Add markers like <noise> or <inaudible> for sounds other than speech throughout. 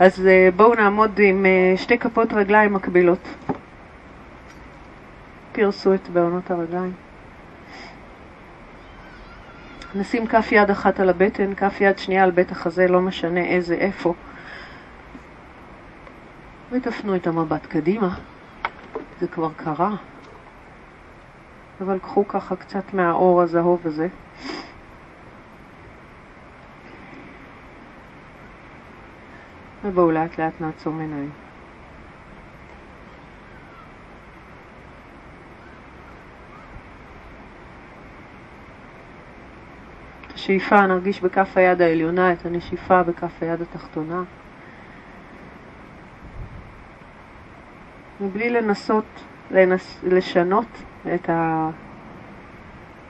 אז אה, בואו נעמוד עם אה, שתי כפות רגליים מקבילות. פרסו את בעונות הרגליים. נשים כף יד אחת על הבטן, כף יד שנייה על בית החזה, לא משנה איזה, איפה. ותפנו את המבט קדימה. זה כבר קרה. אבל קחו ככה קצת מהאור הזהוב הזה. ובואו לאט לאט נעצום עיניים. השאיפה נרגיש בכף היד העליונה את הנשיפה בכף היד התחתונה. מבלי לנסות לנס, לשנות את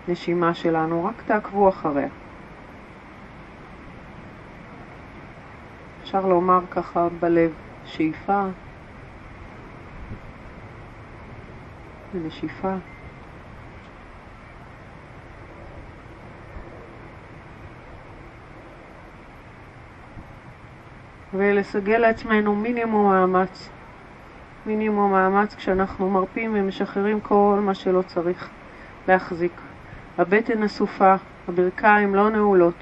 הנשימה שלנו, רק תעקבו אחריה. אפשר לומר ככה בלב שאיפה ונשיפה. ולסגל לעצמנו מינימום מאמץ. מינימום מאמץ כשאנחנו מרפים ומשחררים כל מה שלא צריך להחזיק. הבטן אסופה, הברכיים לא נעולות,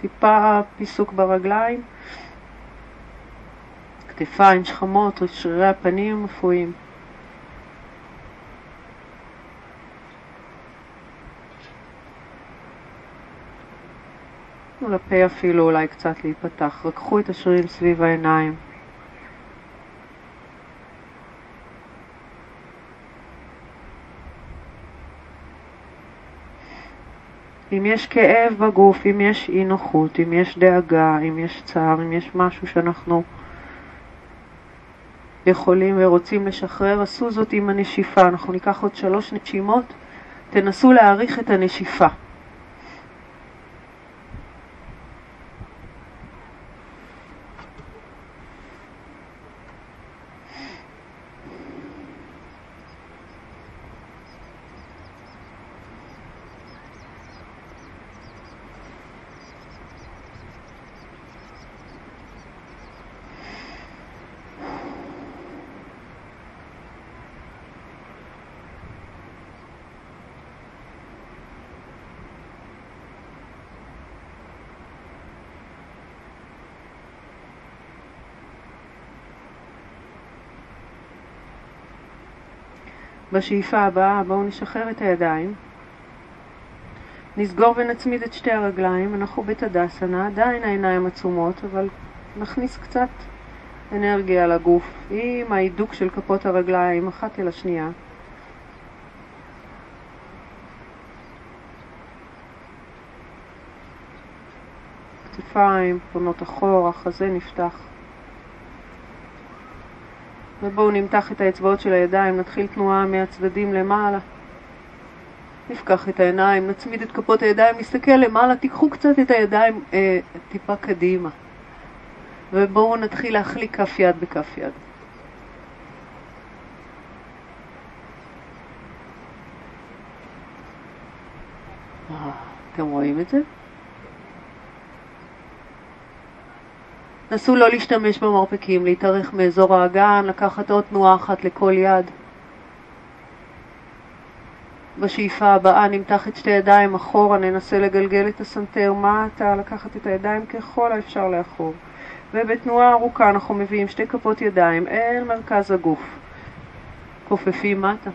טיפה פיסוק ברגליים, כתפיים שכמות, שרירי הפנים. תנו לפה אפילו אולי קצת להיפתח, רקחו את השרירים סביב העיניים. אם יש כאב בגוף, אם יש אי נוחות, אם יש דאגה, אם יש צער, אם יש משהו שאנחנו יכולים ורוצים לשחרר, עשו זאת עם הנשיפה. אנחנו ניקח עוד שלוש נשימות, תנסו להעריך את הנשיפה. בשאיפה הבאה בואו נשחרר את הידיים, נסגור ונצמיד את שתי הרגליים, אנחנו בתדסנה, עדיין העיניים עצומות, אבל נכניס קצת אנרגיה לגוף עם ההידוק של כפות הרגליים אחת אל השנייה. כתפיים פונות אחורה, חזה נפתח. ובואו נמתח את האצבעות של הידיים, נתחיל תנועה מהצדדים למעלה. נפקח את העיניים, נצמיד את כפות הידיים, נסתכל למעלה, תיקחו קצת את הידיים אה, טיפה קדימה. ובואו נתחיל להחליק כף יד בכף יד. אה, אתם רואים את זה? נסו לא להשתמש במרפקים, להתארך מאזור האגן, לקחת עוד תנועה אחת לכל יד. בשאיפה הבאה נמתח את שתי ידיים אחורה, ננסה לגלגל את הסנטר מטה, לקחת את הידיים ככל האפשר לאחור. ובתנועה ארוכה אנחנו מביאים שתי כפות ידיים אל מרכז הגוף. כופפים מטה.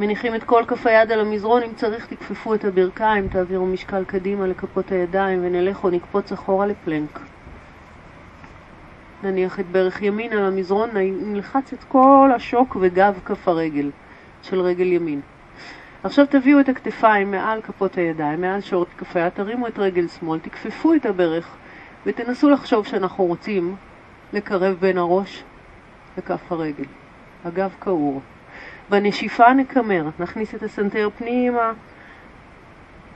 מניחים את כל כף היד על המזרון, אם צריך תכפפו את הברכיים, תעבירו משקל קדימה לכפות הידיים ונלך או נקפוץ אחורה לפלנק. נניח את ברך ימין על המזרון, נלחץ את כל השוק וגב כף הרגל של רגל ימין. עכשיו תביאו את הכתפיים מעל כפות הידיים, מעל שורת כף היד, תרימו את רגל שמאל, תכפפו את הברך ותנסו לחשוב שאנחנו רוצים לקרב בין הראש לכף הרגל. הגב כעור. בנשיפה נקמר, נכניס את הסנטר פנימה,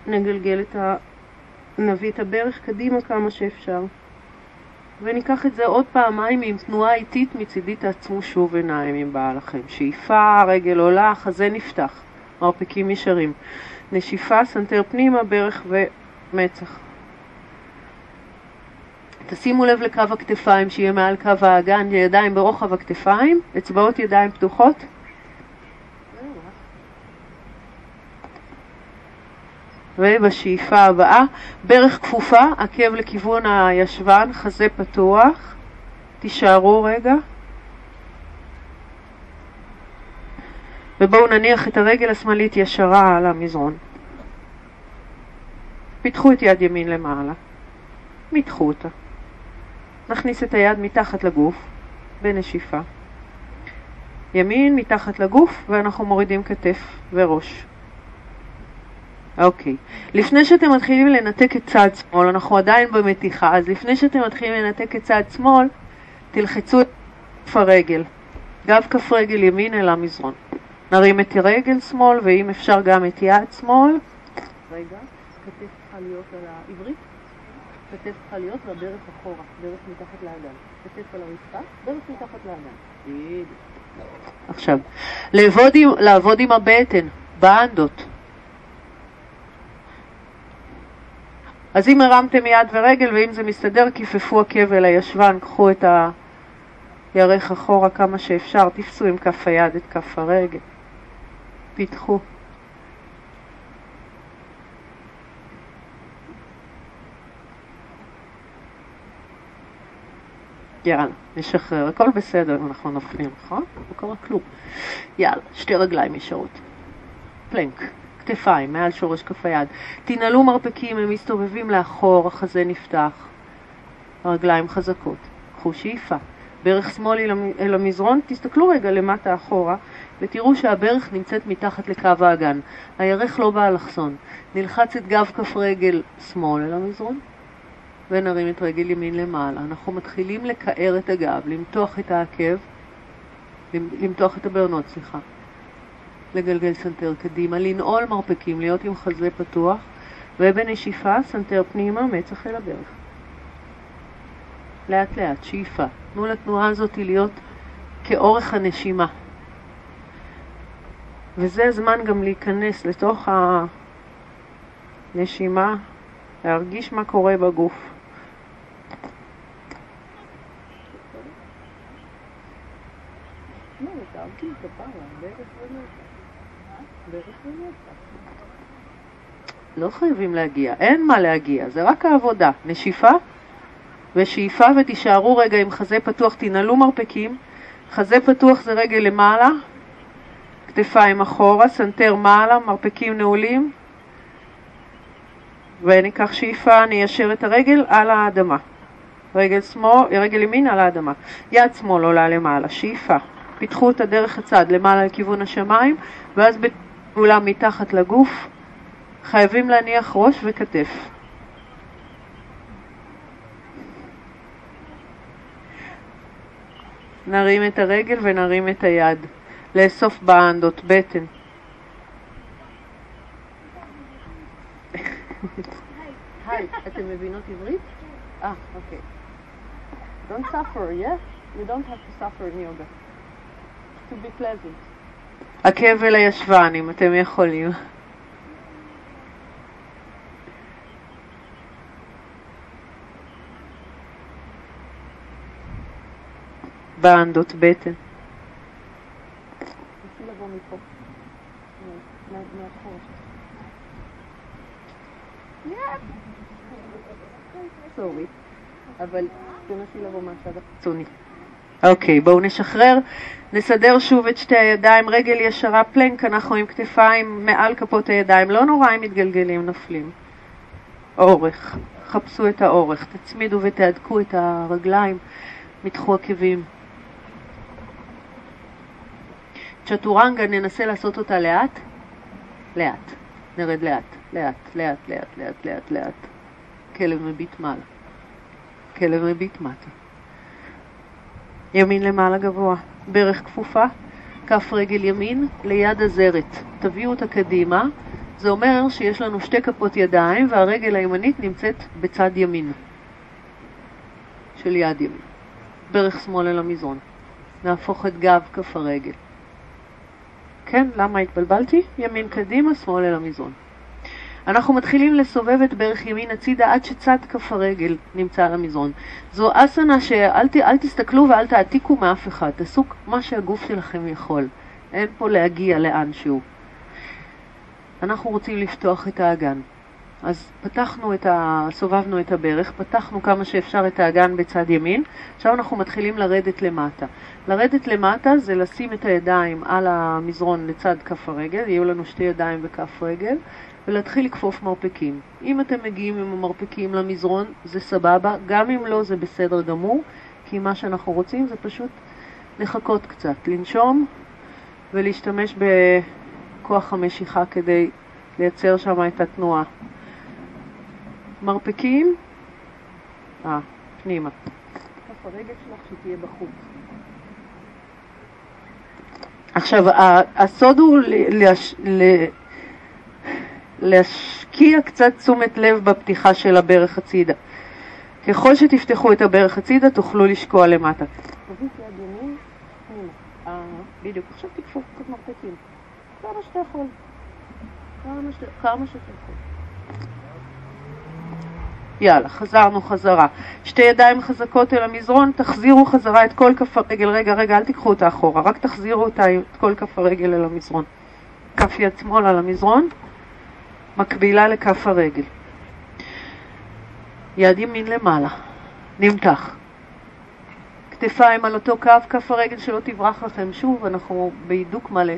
נגלגל את ה... נביא את הברך קדימה כמה שאפשר. וניקח את זה עוד פעמיים עם תנועה איטית מצידי תעצמו שוב עיניים אם בא לכם. שאיפה, רגל עולה, חזה נפתח, מרפקים ישרים. נשיפה, סנטר פנימה, ברך ומצח. תשימו לב לקו הכתפיים שיהיה מעל קו האגן, ידיים ברוחב הכתפיים, אצבעות ידיים פתוחות. ובשאיפה הבאה, ברך כפופה, עקב לכיוון הישבן, חזה פתוח. תישארו רגע. ובואו נניח את הרגל השמאלית ישרה על המזרון. פיתחו את יד ימין למעלה. מתחו אותה. נכניס את היד מתחת לגוף, בנשיפה. ימין מתחת לגוף, ואנחנו מורידים כתף וראש. אוקיי. לפני שאתם מתחילים לנתק את צד שמאל, אנחנו עדיין במתיחה, אז לפני שאתם מתחילים לנתק את צד שמאל, תלחצו את כף הרגל. גב כף רגל ימין אל המזרון. נרים את רגל שמאל, ואם אפשר גם את יד שמאל. רגע, כתף צריכה להיות על העברית. כתף צריכה להיות והברך אחורה, ברך מתחת לאגן. כתף על הרצפה, ברך מתחת לאגן. עכשיו, לעבוד עם, לעבוד עם הבטן, באנדות. אז אם הרמתם יד ורגל ואם זה מסתדר, כיפפו עקב אל הישבן, קחו את הירך אחורה כמה שאפשר, תפסו עם כף היד את כף הרגל, פיתחו. יאללה, נשחרר, הכל בסדר אנחנו נופלים, נכון? לא קרה כלום. יאללה, שתי רגליים ישרות. פלנק, כתפיים, מעל שורש כף היד. תנעלו מרפקים, הם מסתובבים לאחור, החזה נפתח. הרגליים חזקות. קחו שאיפה. ברך שמאל אל המזרון, תסתכלו רגע למטה אחורה ותראו שהברך נמצאת מתחת לקו האגן. הירך לא באלכסון. נלחץ את גב כף רגל שמאל אל המזרון, ונרים את רגל ימין למעלה. אנחנו מתחילים לקער את הגב, למתוח את העקב, למתוח את הבהונות, סליחה. לגלגל סנטר קדימה, לנעול מרפקים, להיות עם חזה פתוח, ובנשיפה סנטר פנימה, מצח אל הברך. לאט לאט, שאיפה. תנו לתנועה הזאת להיות כאורך הנשימה. וזה הזמן גם להיכנס לתוך הנשימה, להרגיש מה קורה בגוף. לא חייבים להגיע, אין מה להגיע, זה רק העבודה. נשיפה ושאיפה ותישארו רגע עם חזה פתוח, תנעלו מרפקים. חזה פתוח זה רגל למעלה, כתפיים אחורה, סנטר מעלה, מרפקים נעולים. וניקח שאיפה, ניישר את הרגל על האדמה. רגל שמאל, רגל ימין על האדמה. יד שמאל עולה למעלה, שאיפה. פתחו אותה דרך הצד למעלה לכיוון השמיים, ואז בפעולה מתחת לגוף חייבים להניח ראש וכתף. נרים את הרגל ונרים את היד. לאסוף באנדות, בטן. היי, אתם מבינות עברית? אה, אוקיי. Don't suffer, yes? You don't have to suffer in yoga. To be pleasant. עקב אל הישבן, אם אתם יכולים. באנדות בטן. אבל תנסי לבוא מהצד החיצוני. אוקיי, בואו נשחרר. נסדר שוב את שתי הידיים, רגל ישרה פלנק, אנחנו עם כתפיים מעל כפות הידיים. לא נורא אם מתגלגלים, נופלים. אורך, חפשו את האורך, תצמידו ותהדקו את הרגליים, מתחו עקבים. צ'טורנגה, ננסה לעשות אותה לאט. לאט. נרד לאט, לאט, לאט, לאט, לאט, לאט, לאט. כלב מביט מעלה. כלב מביט מטה. ימין למעלה גבוה. ברך כפופה, כף רגל ימין ליד הזרת. תביאו אותה קדימה. זה אומר שיש לנו שתי כפות ידיים והרגל הימנית נמצאת בצד ימין של יד ימין. ברך שמאל אל המזרון. נהפוך את גב כף הרגל. כן, למה התבלבלתי? ימין קדימה, שמאל אל המזרון. אנחנו מתחילים לסובב את ברך ימין הצידה עד שצד כף הרגל נמצא על המזרון. זו אסנה שאל ת, תסתכלו ואל תעתיקו מאף אחד, תעשו מה שהגוף שלכם יכול. אין פה להגיע לאנשהו. אנחנו רוצים לפתוח את האגן. אז פתחנו את ה... סובבנו את הברך, פתחנו כמה שאפשר את האגן בצד ימין, עכשיו אנחנו מתחילים לרדת למטה. לרדת למטה זה לשים את הידיים על המזרון לצד כף הרגל, יהיו לנו שתי ידיים בכף רגל, ולהתחיל לכפוף מרפקים. אם אתם מגיעים עם המרפקים למזרון, זה סבבה, גם אם לא, זה בסדר גמור, כי מה שאנחנו רוצים זה פשוט לחכות קצת, לנשום ולהשתמש בכוח המשיכה כדי לייצר שם את התנועה. מרפקים, אה, פנימה. כף הרגל שלך שתהיה בחוץ. עכשיו, הסוד הוא לש... להשקיע קצת תשומת לב בפתיחה של הברך הצידה. ככל שתפתחו את הברך הצידה, תוכלו לשקוע למטה. בדיוק, עכשיו תקפו קצת מרפקים. כמה שאתה יכול. כמה שאתה יכול. יאללה, חזרנו חזרה. שתי ידיים חזקות אל המזרון, תחזירו חזרה את כל כף הרגל. רגע, רגע, אל תיקחו אותה אחורה, רק תחזירו אותה, את כל כף הרגל אל המזרון. כף יד שמאל על המזרון, מקבילה לכף הרגל. יד ימין למעלה, נמתח. כתפיים על אותו קו, כף הרגל שלא תברח לכם. שוב, אנחנו בהידוק מלא.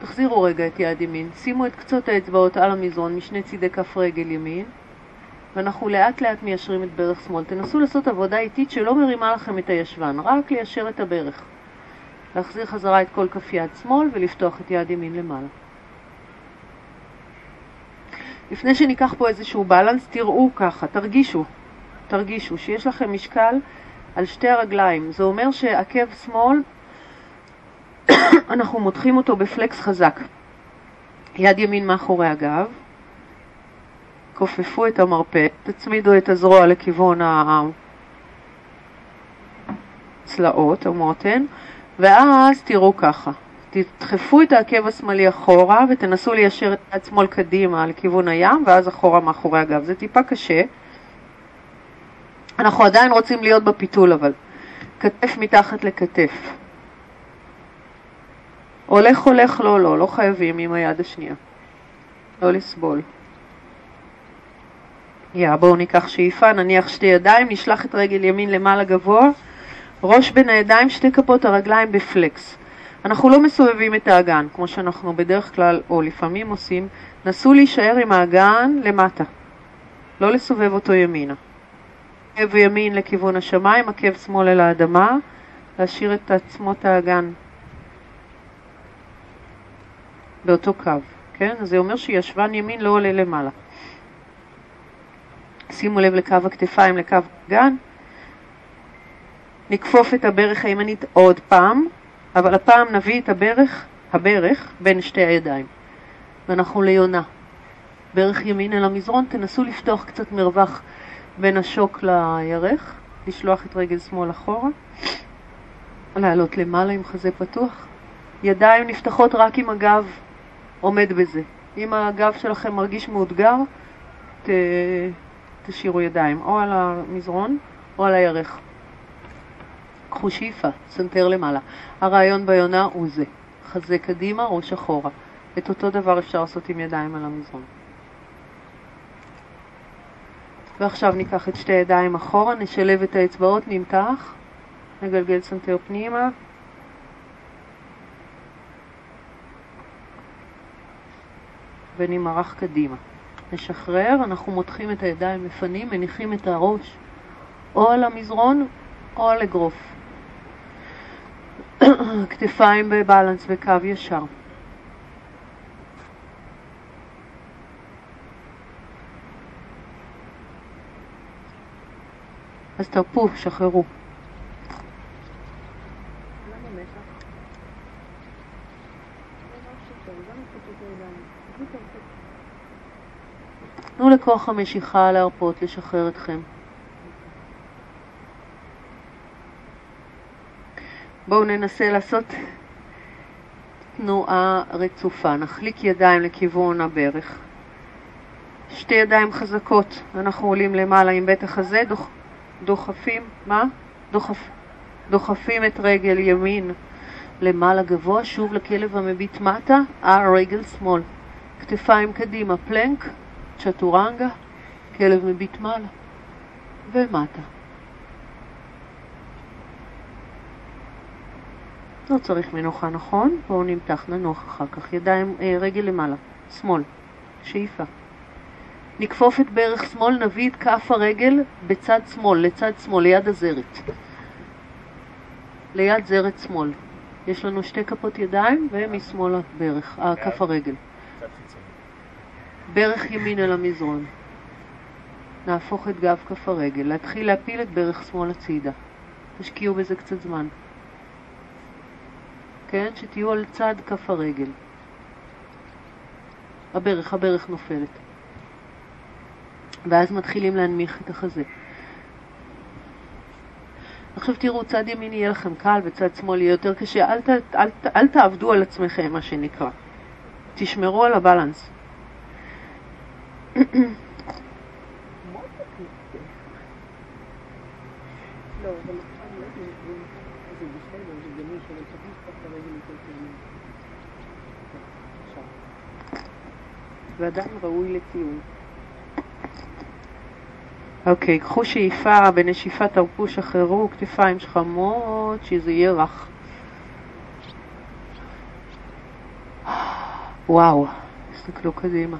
תחזירו רגע את יד ימין, שימו את קצות האצבעות על המזרון משני צידי כף רגל ימין, ואנחנו לאט לאט מיישרים את ברך שמאל. תנסו לעשות עבודה איטית שלא מרימה לכם את הישבן, רק ליישר את הברך. להחזיר חזרה את כל כף יד שמאל ולפתוח את יד ימין למעלה. לפני שניקח פה איזשהו בלנס, תראו ככה, תרגישו, תרגישו שיש לכם משקל על שתי הרגליים. זה אומר שעקב שמאל <coughs> אנחנו מותחים אותו בפלקס חזק. יד ימין מאחורי הגב, כופפו את המרפא, תצמידו את הזרוע לכיוון הצלעות, המותן, ואז תראו ככה, תדחפו את העקב השמאלי אחורה ותנסו ליישר את יד שמאל קדימה לכיוון הים ואז אחורה מאחורי הגב. זה טיפה קשה. אנחנו עדיין רוצים להיות בפיתול אבל. כתף מתחת לכתף. הולך הולך לא לא, לא חייבים עם היד השנייה. לא לסבול. יא, בואו ניקח שאיפה, נניח שתי ידיים, נשלח את רגל ימין למעלה גבוה, ראש בין הידיים, שתי כפות הרגליים בפלקס. אנחנו לא מסובבים את האגן, כמו שאנחנו בדרך כלל, או לפעמים עושים, נסו להישאר עם האגן למטה, לא לסובב אותו ימינה. עקב ימין לכיוון השמיים, עקב שמאל אל האדמה, להשאיר את עצמות האגן באותו קו, כן? זה אומר שישבן ימין לא עולה למעלה. שימו לב לקו הכתפיים, לקו הגן. נכפוף את הברך הימנית עוד פעם, אבל הפעם נביא את הברך, הברך בין שתי הידיים. ואנחנו ליונה. ברך ימין אל המזרון, תנסו לפתוח קצת מרווח בין השוק לירך, לשלוח את רגל שמאל אחורה, לעלות למעלה עם חזה פתוח. ידיים נפתחות רק עם הגב עומד בזה. אם הגב שלכם מרגיש מאותגר, ת... תשאירו ידיים או על המזרון או על הירך. קחו שאיפה, סנטר למעלה. הרעיון ביונה הוא זה, חזה קדימה, ראש אחורה. את אותו דבר אפשר לעשות עם ידיים על המזרון. ועכשיו ניקח את שתי ידיים אחורה, נשלב את האצבעות, נמתח, נגלגל סנטר פנימה, ונמרח קדימה. נשחרר, אנחנו מותחים את הידיים לפנים, מניחים את הראש או על המזרון או על אגרוף. <coughs> כתפיים ב balance בקו ישר. אז תרפו, שחררו. תנו לכוח המשיכה להרפות, לשחרר אתכם. בואו ננסה לעשות תנועה רצופה. נחליק ידיים לכיוון הברך. שתי ידיים חזקות. אנחנו עולים למעלה עם בית החזה, דוח, דוחפים, מה? דוחפ, דוחפים את רגל ימין למעלה גבוה, שוב לכלב המביט מטה, הרגל שמאל. כתפיים קדימה, פלנק, צ'טורנגה, כלב מביט מעלה ומטה. לא צריך מנוחה, נכון? בואו נמתח, ננוח אחר כך. ידיים, אה, רגל למעלה, שמאל, שאיפה. נכפוף את ברך שמאל, נביא את כף הרגל בצד שמאל, לצד שמאל, ליד הזרת. ליד זרת שמאל. יש לנו שתי כפות ידיים ומשמאל הברך, אה, כף הרגל. ברך ימין אל המזרון. נהפוך את גב כף הרגל. להתחיל להפיל את ברך שמאל הצידה. תשקיעו בזה קצת זמן. כן? שתהיו על צד כף הרגל. הברך, הברך נופלת. ואז מתחילים להנמיך את החזה. עכשיו תראו, צד ימין יהיה לכם קל וצד שמאל יהיה יותר קשה, אל, ת, אל, ת, אל תעבדו על עצמכם, מה שנקרא. תשמרו על הבלנס. <coughs> ועדיין ראוי לציון. אוקיי, קחו שאיפה, בנשיפה תרפו, שחררו, כתפיים שכמות, שזה יהיה רך. וואו, תסתכלו קדימה.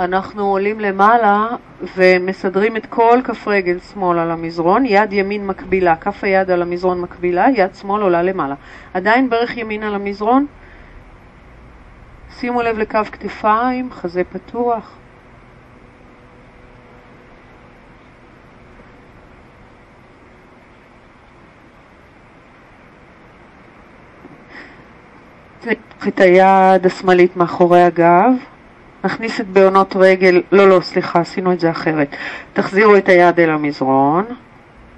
אנחנו עולים למעלה ומסדרים את כל כף רגל שמאל על המזרון, יד ימין מקבילה, כף היד על המזרון מקבילה, יד שמאל עולה למעלה. עדיין ברך ימין על המזרון, שימו לב לקו כתפיים, חזה פתוח. ניקח את היד השמאלית מאחורי הגב, נכניס את בעונות רגל, לא, לא, סליחה, עשינו את זה אחרת. תחזירו את היד אל המזרון,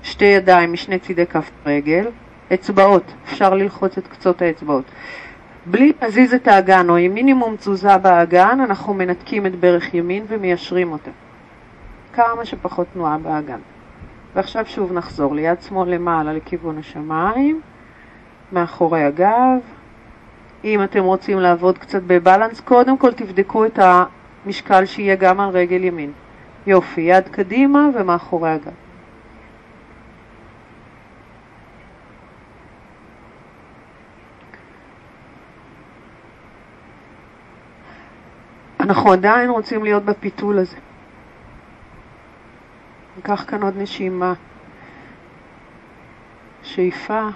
שתי ידיים משני צידי כף רגל, אצבעות, אפשר ללחוץ את קצות האצבעות. בלי להזיז את האגן או עם מינימום תזוזה באגן, אנחנו מנתקים את ברך ימין ומיישרים אותה. כמה שפחות תנועה באגן. ועכשיו שוב נחזור ליד שמאל למעלה לכיוון השמיים, מאחורי הגב. אם אתם רוצים לעבוד קצת בבלנס, קודם כל תבדקו את המשקל שיהיה גם על רגל ימין. יופי, יד קדימה ומאחורי הגב. אנחנו עדיין רוצים להיות בפיתול הזה. ניקח כאן עוד נשימה. שאיפה.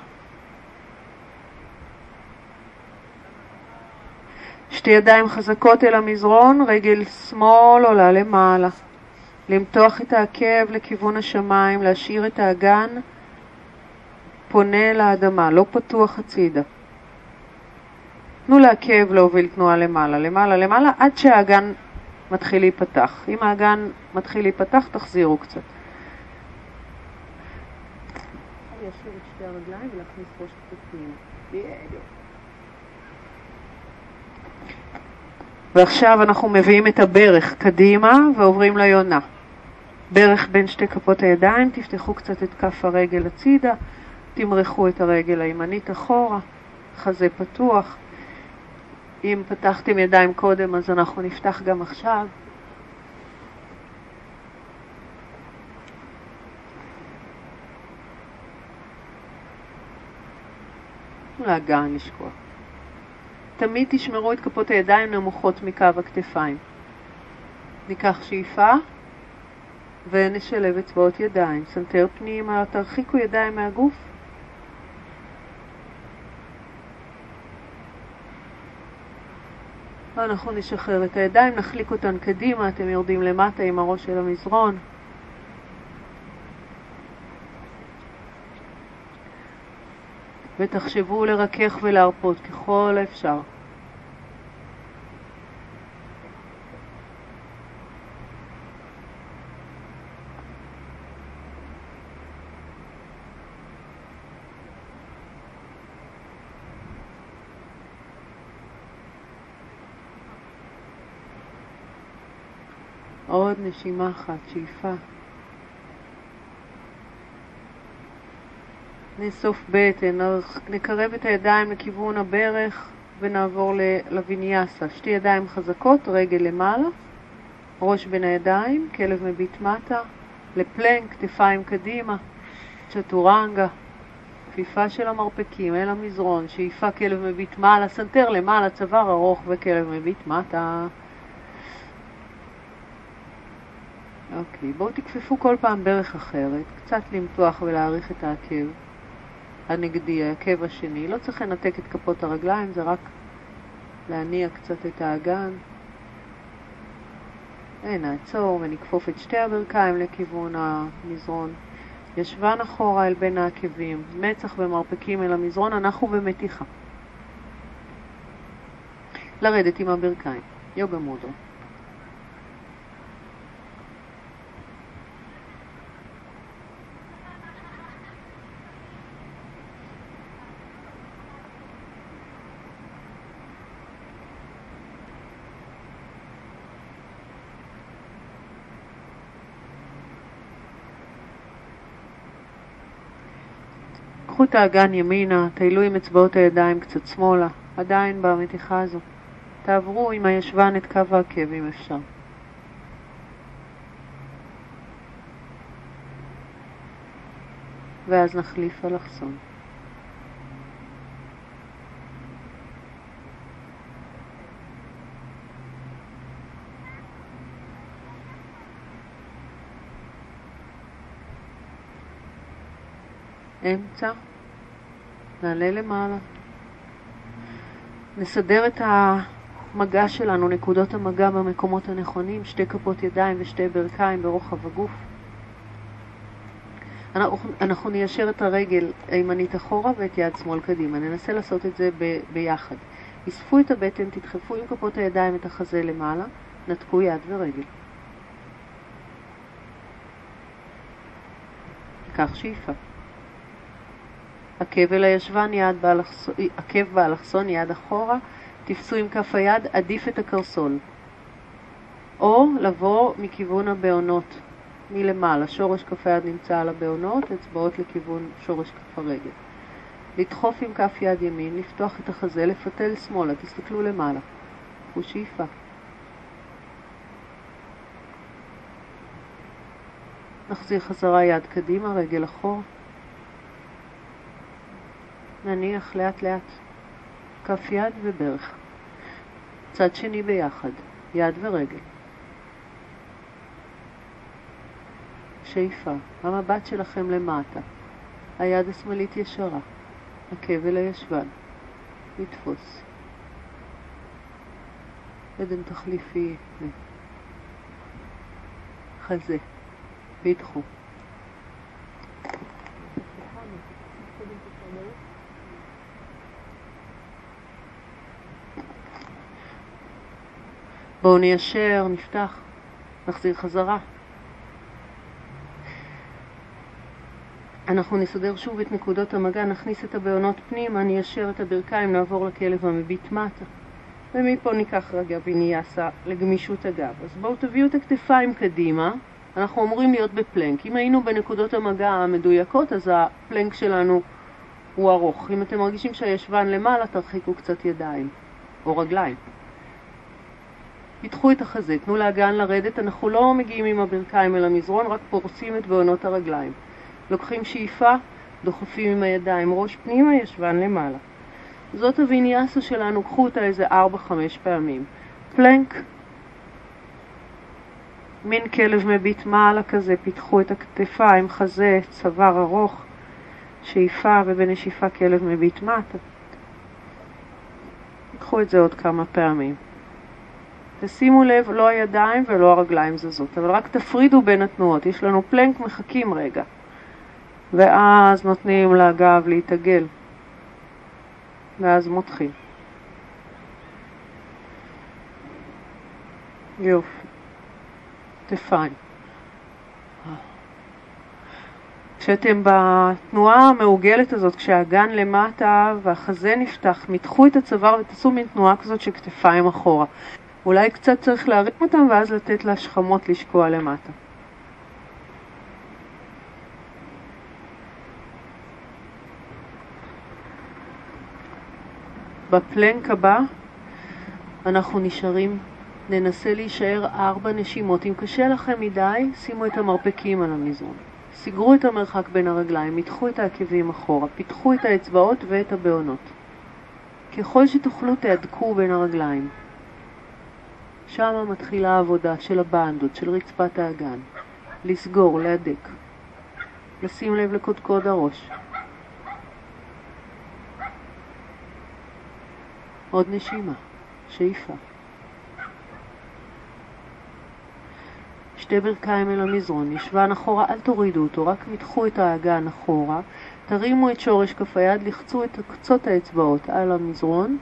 שתי ידיים חזקות אל המזרון, רגל שמאל עולה למעלה. למתוח את העקב לכיוון השמיים, להשאיר את האגן פונה לאדמה, לא פתוח הצידה. תנו לעקב להוביל תנועה למעלה, למעלה, למעלה, עד שהאגן מתחיל להיפתח. אם האגן מתחיל להיפתח, תחזירו קצת. ועכשיו אנחנו מביאים את הברך קדימה ועוברים ליונה. ברך בין שתי כפות הידיים, תפתחו קצת את כף הרגל הצידה, תמרחו את הרגל הימנית אחורה, חזה פתוח. אם פתחתם ידיים קודם, אז אנחנו נפתח גם עכשיו. לאגן לשקוע. תמיד תשמרו את כפות הידיים נמוכות מקו הכתפיים. ניקח שאיפה ונשלב אצבעות ידיים. סנטר פנימה, תרחיקו ידיים מהגוף. ואנחנו נשחרר את הידיים, נחליק אותן קדימה, אתם יורדים למטה עם הראש של המזרון. ותחשבו לרכך ולהרפות ככל האפשר. עוד נשימה אחת, שאיפה. נאסוף בטן, נקרב את הידיים לכיוון הברך ונעבור לוויניאסה. שתי ידיים חזקות, רגל למעלה, ראש בין הידיים, כלב מביט מטה, לפלנק, כתפיים קדימה, צ'טורנגה, כפיפה של המרפקים אל המזרון, שאיפה כלב מביט מעלה, סנטר למעלה, צוואר ארוך וכלב מביט מטה. אוקיי, בואו תכפפו כל פעם ברך אחרת, קצת למתוח ולהעריך את העקב הנגדי, העקב השני. לא צריך לנתק את כפות הרגליים, זה רק להניע קצת את האגן. נעצור ונכפוף את שתי הברכיים לכיוון המזרון. ישבן אחורה אל בין העקבים, מצח ומרפקים אל המזרון, אנחנו במתיחה. לרדת עם הברכיים, יוגה מודרה. האגן ימינה, טיילו עם אצבעות הידיים קצת שמאלה, עדיין במתיחה הזו. תעברו עם הישבן את קו העקב אם אפשר. ואז נחליף אלכסון. אמצע, נעלה למעלה. נסדר את המגע שלנו, נקודות המגע במקומות הנכונים, שתי כפות ידיים ושתי ברכיים ברוחב הגוף. אנחנו, אנחנו ניישר את הרגל הימנית אחורה ואת יד שמאל קדימה. ננסה לעשות את זה ב, ביחד. אספו את הבטן, תדחפו עם כפות הידיים את החזה למעלה, נתקו יד ורגל. קח שאיפה. עקב אל הישבן, יד באלכסון, עקב באלכסון, יד אחורה, תפסו עם כף היד, עדיף את הקרסול. או לבוא מכיוון הבעונות, מלמעלה, שורש כף היד נמצא על הבעונות, אצבעות לכיוון שורש כף הרגל. לדחוף עם כף יד ימין, לפתוח את החזה, לפתל שמאלה, תסתכלו למעלה. קחו שאיפה. נחזיר חזרה יד קדימה, רגל אחורה. נניח לאט לאט. כף יד וברך. צד שני ביחד, יד ורגל. שאיפה, המבט שלכם למטה, היד השמאלית ישרה, אל הישבן, לתפוס. אדן תחליפי חזה, וידחו. בואו ניישר, נפתח, נחזיר חזרה. אנחנו נסדר שוב את נקודות המגע, נכניס את הבעונות פנימה, ניישר את הברכיים, נעבור לכלב המביט מטה. ומפה ניקח רגע ויניאסה לגמישות הגב. אז בואו תביאו את הכתפיים קדימה, אנחנו אמורים להיות בפלנק. אם היינו בנקודות המגע המדויקות, אז הפלנק שלנו הוא ארוך. אם אתם מרגישים שהישבן למעלה, תרחיקו קצת ידיים או רגליים. פיתחו את החזה, תנו לאגן לרדת, אנחנו לא מגיעים עם הברכיים אל המזרון, רק פורסים את בעונות הרגליים. לוקחים שאיפה, דוחפים עם הידיים, ראש פנימה, ישבן למעלה. זאת הוויניאסה שלנו, קחו אותה איזה 4-5 פעמים. פלנק, מין כלב מביט מעלה כזה, פיתחו את הכתפיים, חזה, צוואר ארוך, שאיפה ובנשיפה כלב מביט מטה. קחו את זה עוד כמה פעמים. ושימו לב, לא הידיים ולא הרגליים זזות, אבל רק תפרידו בין התנועות. יש לנו פלנק, מחכים רגע. ואז נותנים לגב להתעגל. ואז מותחים. יופי. כתפיים. כשאתם בתנועה המעוגלת הזאת, כשהאגן למטה והחזה נפתח, מתחו את הצוואר ותעשו מין תנועה כזאת של כתפיים אחורה. אולי קצת צריך להרים אותם ואז לתת לשכמות לשקוע למטה. בפלנק הבא אנחנו נשארים, ננסה להישאר ארבע נשימות. אם קשה לכם מדי, שימו את המרפקים על המזרון. סגרו את המרחק בין הרגליים, מתחו את העקבים אחורה, פיתחו את האצבעות ואת הבעונות. ככל שתוכלו תהדקו בין הרגליים. שמה מתחילה העבודה של הבנדות, של רצפת האגן. לסגור, להדק. לשים לב לקודקוד הראש. עוד נשימה, שאיפה. שתי ברכיים אל המזרון, ישבן אחורה, אל תורידו אותו, רק מתחו את האגן אחורה, תרימו את שורש כף היד, לחצו את קצות האצבעות על המזרון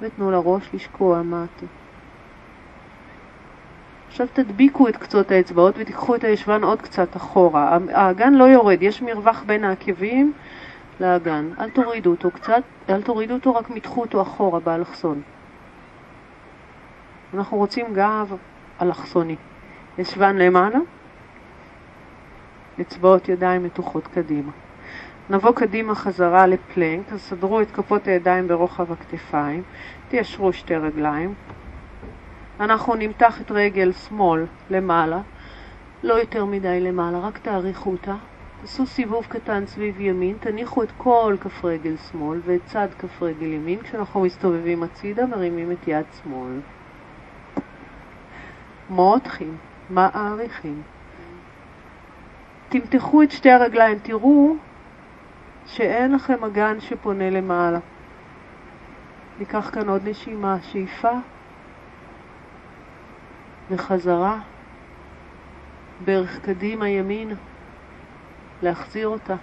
ותנו לראש לשקוע מטה. עכשיו תדביקו את קצות האצבעות ותיקחו את הישבן עוד קצת אחורה. האגן לא יורד, יש מרווח בין העקבים לאגן. אל תורידו אותו קצת, אל תורידו אותו, רק מתחו אותו אחורה באלכסון. אנחנו רוצים גב אלכסוני. ישבן למעלה, אצבעות ידיים מתוחות קדימה. נבוא קדימה חזרה לפלנק, אז סדרו את כפות הידיים ברוחב הכתפיים, תיישרו שתי רגליים. אנחנו נמתח את רגל שמאל למעלה, לא יותר מדי למעלה, רק תאריכו אותה. תעשו סיבוב קטן סביב ימין, תניחו את כל כף רגל שמאל ואת צד כף רגל ימין. כשאנחנו מסתובבים הצידה, מרימים את יד שמאל. מותחים, מעריכים. תמתחו את שתי הרגליים, תראו שאין לכם אגן שפונה למעלה. ניקח כאן עוד נשימה, שאיפה וחזרה, ברך קדימה ימין, להחזיר אותה,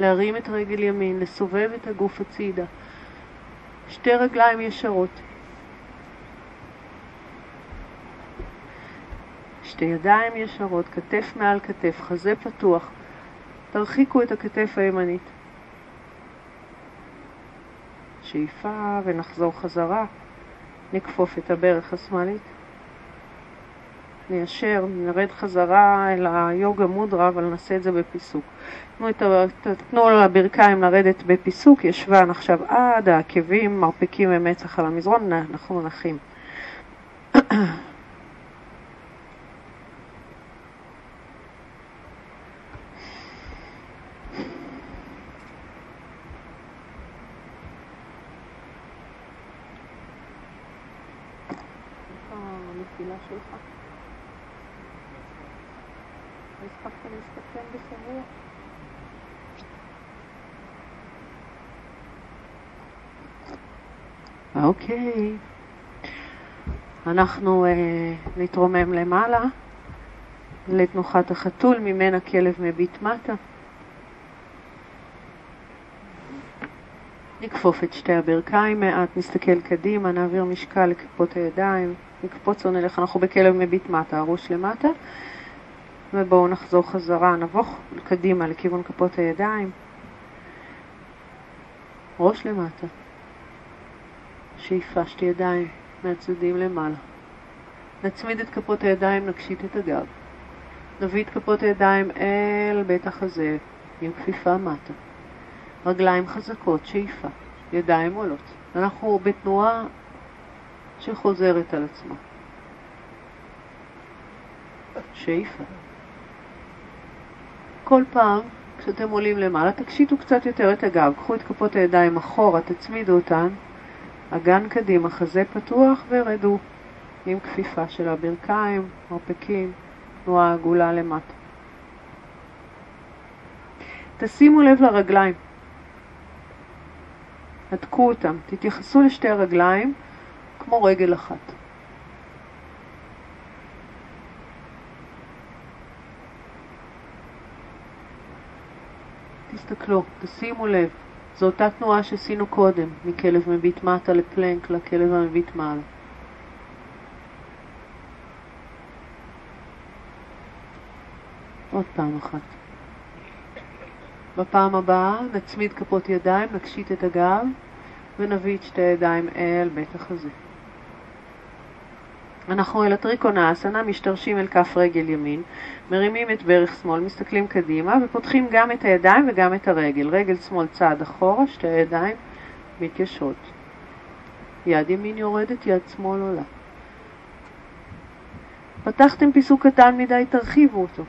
להרים את רגל ימין, לסובב את הגוף הצידה, שתי רגליים ישרות, שתי ידיים ישרות, כתף מעל כתף, חזה פתוח, תרחיקו את הכתף הימנית. שאיפה ונחזור חזרה, נכפוף את הברך השמאלית. ניישר, נרד חזרה אל היוגה מודרה, אבל נעשה את זה בפיסוק. תנו, לברכיים לרדת בפיסוק, ישבן עכשיו עד העקבים, מרפקים ומצח על המזרון, אנחנו נחים. אוקיי. אנחנו uh, נתרומם למעלה לתנוחת החתול, ממנה כלב מביט מטה. נכפוף את שתי הברכיים מעט, נסתכל קדימה, נעביר משקל לכפות הידיים, נקפוץ או נלך, אנחנו בכלב מביט מטה, הראש למטה, ובואו נחזור חזרה, נבוך קדימה לכיוון כפות הידיים, ראש למטה. שאיפה שתי ידיים מהצדדים למעלה. נצמיד את כפות הידיים, נקשיט את הגב. נביא את כפות הידיים אל בית החזה עם כפיפה מטה. רגליים חזקות, שאיפה, ידיים עולות. אנחנו בתנועה שחוזרת על עצמה. שאיפה. כל פעם כשאתם עולים למעלה, תקשיטו קצת יותר את הגב, קחו את כפות הידיים אחורה, תצמידו אותן, אגן קדימה, חזה פתוח ורדו עם כפיפה של הברכיים, מרפקים, תנועה עגולה למטה. תשימו לב לרגליים, הדקו אותם, תתייחסו לשתי הרגליים כמו רגל אחת. תסתכלו, תשימו לב. זו אותה תנועה שעשינו קודם, מכלב מביט מטה לפלנק לכלב המביט מעלה. עוד פעם אחת. בפעם הבאה נצמיד כפות ידיים, נקשיט את הגב ונביא את שתי הידיים אל בית החזה. אנחנו אל הטריקונה אסנה משתרשים אל כף רגל ימין, מרימים את ברך שמאל, מסתכלים קדימה ופותחים גם את הידיים וגם את הרגל. רגל שמאל צעד אחורה, שתי הידיים מתיישרות. יד ימין יורדת, יד שמאל עולה. פתחתם פיסוק קטן מדי, תרחיבו אותו.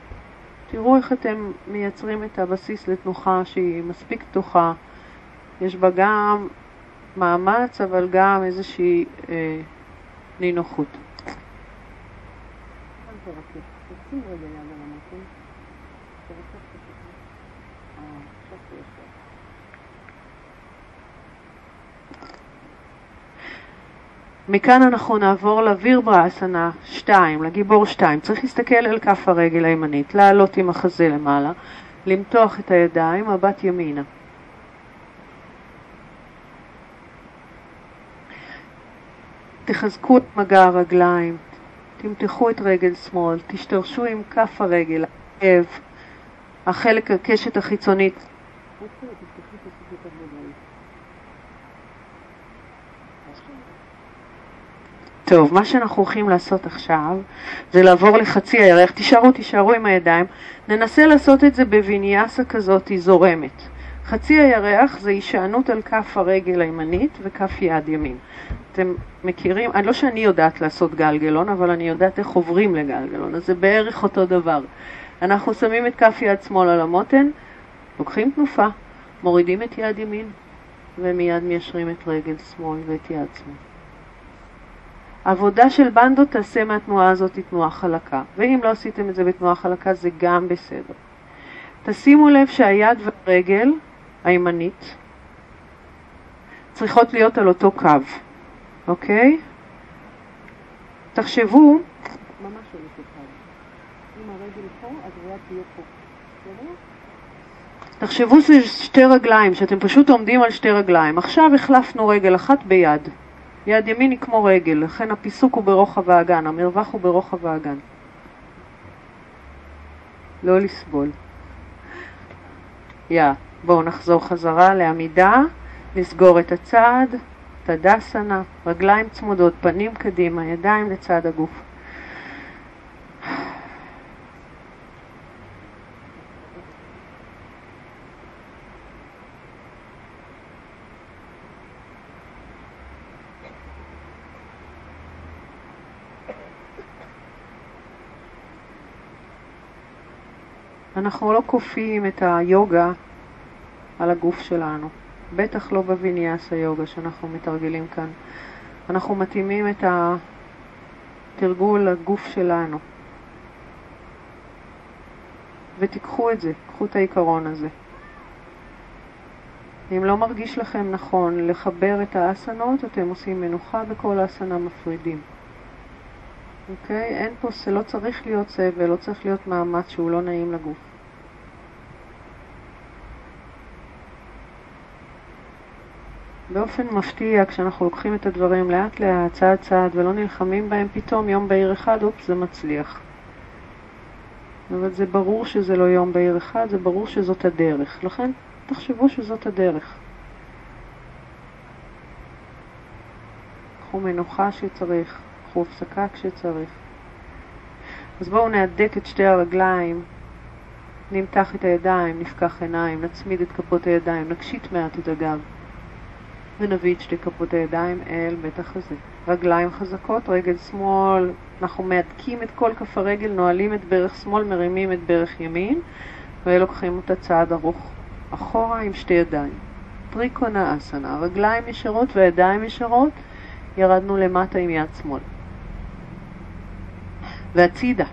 תראו איך אתם מייצרים את הבסיס לתנוחה שהיא מספיק פתוחה. יש בה גם מאמץ, אבל גם איזושהי אה, נינוחות. מכאן אנחנו נעבור לווירברה אסנה 2, לגיבור 2. צריך להסתכל על כף הרגל הימנית, לעלות עם החזה למעלה, למתוח את הידיים, מבט ימינה. תחזקו את מגע הרגליים, תמתחו את רגל שמאל, תשתרשו עם כף הרגל, העב, החלק, הקשת החיצונית. טוב, מה שאנחנו הולכים לעשות עכשיו זה לעבור לחצי הירח. תישארו, תישארו עם הידיים. ננסה לעשות את זה בוויניאסה כזאת זורמת. חצי הירח זה הישענות על כף הרגל הימנית וכף יד ימין. אתם מכירים, לא שאני יודעת לעשות גלגלון, אבל אני יודעת איך עוברים לגלגלון, אז זה בערך אותו דבר. אנחנו שמים את כף יד שמאל על המותן, לוקחים תנופה, מורידים את יד ימין, ומיד מיישרים את רגל שמאל ואת יד שמאל. עבודה של בנדו תעשה מהתנועה הזאת תנועה חלקה, ואם לא עשיתם את זה בתנועה חלקה זה גם בסדר. תשימו לב שהיד והרגל הימנית צריכות להיות על אותו קו. אוקיי? תחשבו, ממש הולך אחד. אם הרגל פה, אז היד תהיה פה. תחשבו שזה שתי רגליים, שאתם פשוט עומדים על שתי רגליים. עכשיו החלפנו רגל אחת ביד. יד ימין היא כמו רגל, לכן הפיסוק הוא ברוחב האגן, המרווח הוא ברוחב האגן. לא לסבול. יא, בואו נחזור חזרה לעמידה, נסגור את הצד. תדסנה, רגליים צמודות, פנים קדימה, ידיים לצד הגוף. אנחנו לא כופים את היוגה על הגוף שלנו. בטח לא בוויניאס היוגה שאנחנו מתרגלים כאן. אנחנו מתאימים את התרגול לגוף שלנו. ותיקחו את זה, קחו את העיקרון הזה. אם לא מרגיש לכם נכון לחבר את האסנות, אתם עושים מנוחה בכל האסנה מפרידים. אוקיי? אין פה, לא צריך להיות סבל, לא צריך להיות מאמץ שהוא לא נעים לגוף. באופן מפתיע, כשאנחנו לוקחים את הדברים לאט לאט, צעד צעד, ולא נלחמים בהם, פתאום יום בהיר אחד, אופס, זה מצליח. אבל זה ברור שזה לא יום בהיר אחד, זה ברור שזאת הדרך. לכן, תחשבו שזאת הדרך. קחו מנוחה שצריך, קחו הפסקה כשצריך. אז בואו נהדק את שתי הרגליים, נמתח את הידיים, נפקח עיניים, נצמיד את כפות הידיים, נקשיט מעט את הגב. ונביא את שתי כפות הידיים אל בית החזה. רגליים חזקות, רגל שמאל, אנחנו מהדקים את כל כף הרגל, נועלים את ברך שמאל, מרימים את ברך ימין, ולוקחים אותה צעד ארוך אחורה עם שתי ידיים. טריקונה אסנה, רגליים ישרות וידיים ישרות, ירדנו למטה עם יד שמאל. והצידה.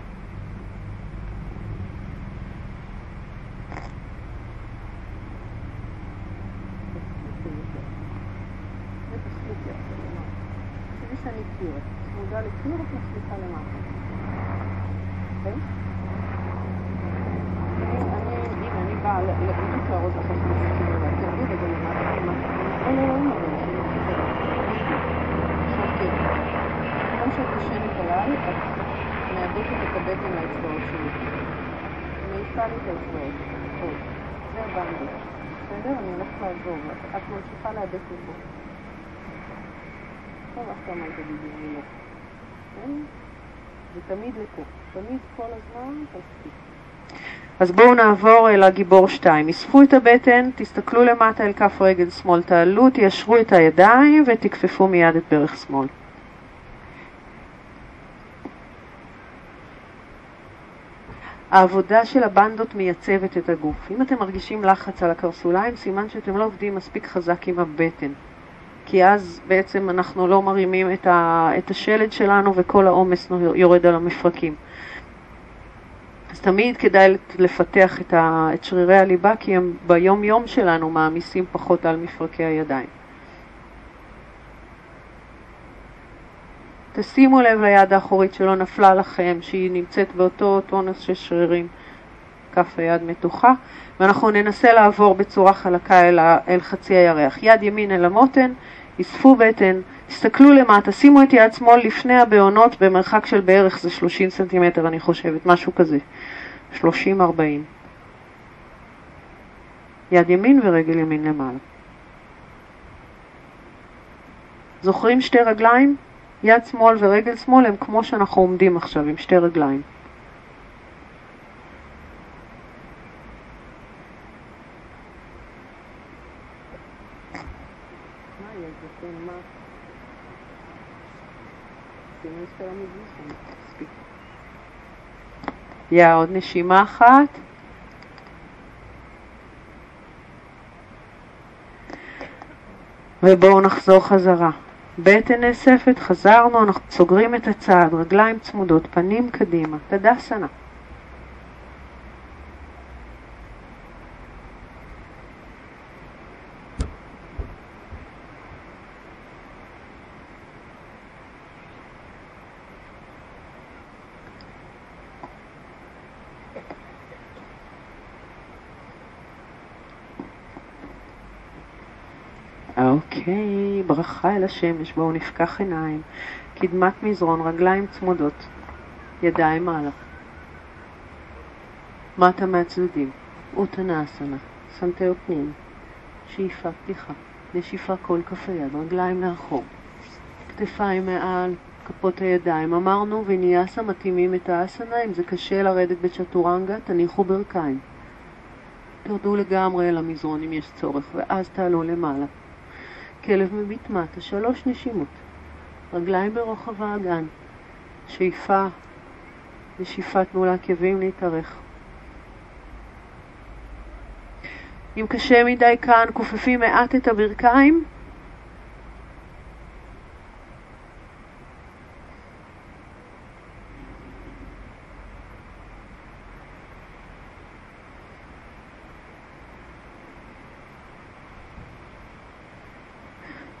ותמיד לפה, תמיד כל הזמן תספיק. אז בואו נעבור אל הגיבור 2. אספו את הבטן, תסתכלו למטה אל כף רגל שמאל, תעלו, תיישרו את הידיים ותכפפו מיד את ברך שמאל. העבודה של הבנדות מייצבת את הגוף. אם אתם מרגישים לחץ על הקרסוליים, סימן שאתם לא עובדים מספיק חזק עם הבטן. כי אז בעצם אנחנו לא מרימים את, ה, את השלד שלנו וכל העומס יורד על המפרקים. אז תמיד כדאי לפתח את, ה, את שרירי הליבה, כי הם ביום יום שלנו מעמיסים פחות על מפרקי הידיים. תשימו לב ליד האחורית שלא נפלה לכם, שהיא נמצאת באותו טונוס של שרירים, כף היד מתוחה, ואנחנו ננסה לעבור בצורה חלקה אל, ה, אל חצי הירח. יד ימין אל המותן, אספו בטן, תסתכלו למטה, שימו את יד שמאל לפני הבעונות במרחק של בערך זה 30 סנטימטר אני חושבת, משהו כזה, 30-40. יד ימין ורגל ימין למעלה. זוכרים שתי רגליים? יד שמאל ורגל שמאל הם כמו שאנחנו עומדים עכשיו עם שתי רגליים. יא, עוד נשימה אחת. ובואו נחזור חזרה. בטן נאספת, חזרנו, אנחנו סוגרים את הצעד, רגליים צמודות, פנים קדימה, תדסנה. ברכה אל השמש, בואו נפקח עיניים, קדמת מזרון, רגליים צמודות, ידיים מעלה. מטה מהצדדים, אוטנאסנה, סנטר פנים, שאיפה פתיחה, נשיפה כל כף היד, רגליים לאחור, כתפיים מעל, כפות הידיים. אמרנו וניאסה מתאימים את האסנה, אם זה קשה לרדת בצ'טורנגה, תניחו ברכיים. תרדו לגמרי אל המזרון אם יש צורך, ואז תעלו למעלה. כלב מביט מטה, שלוש נשימות. רגליים ברוחב האגן. שאיפה, נשיפה תנו לעקבים להתארך. אם קשה מדי כאן, כופפים מעט את הברכיים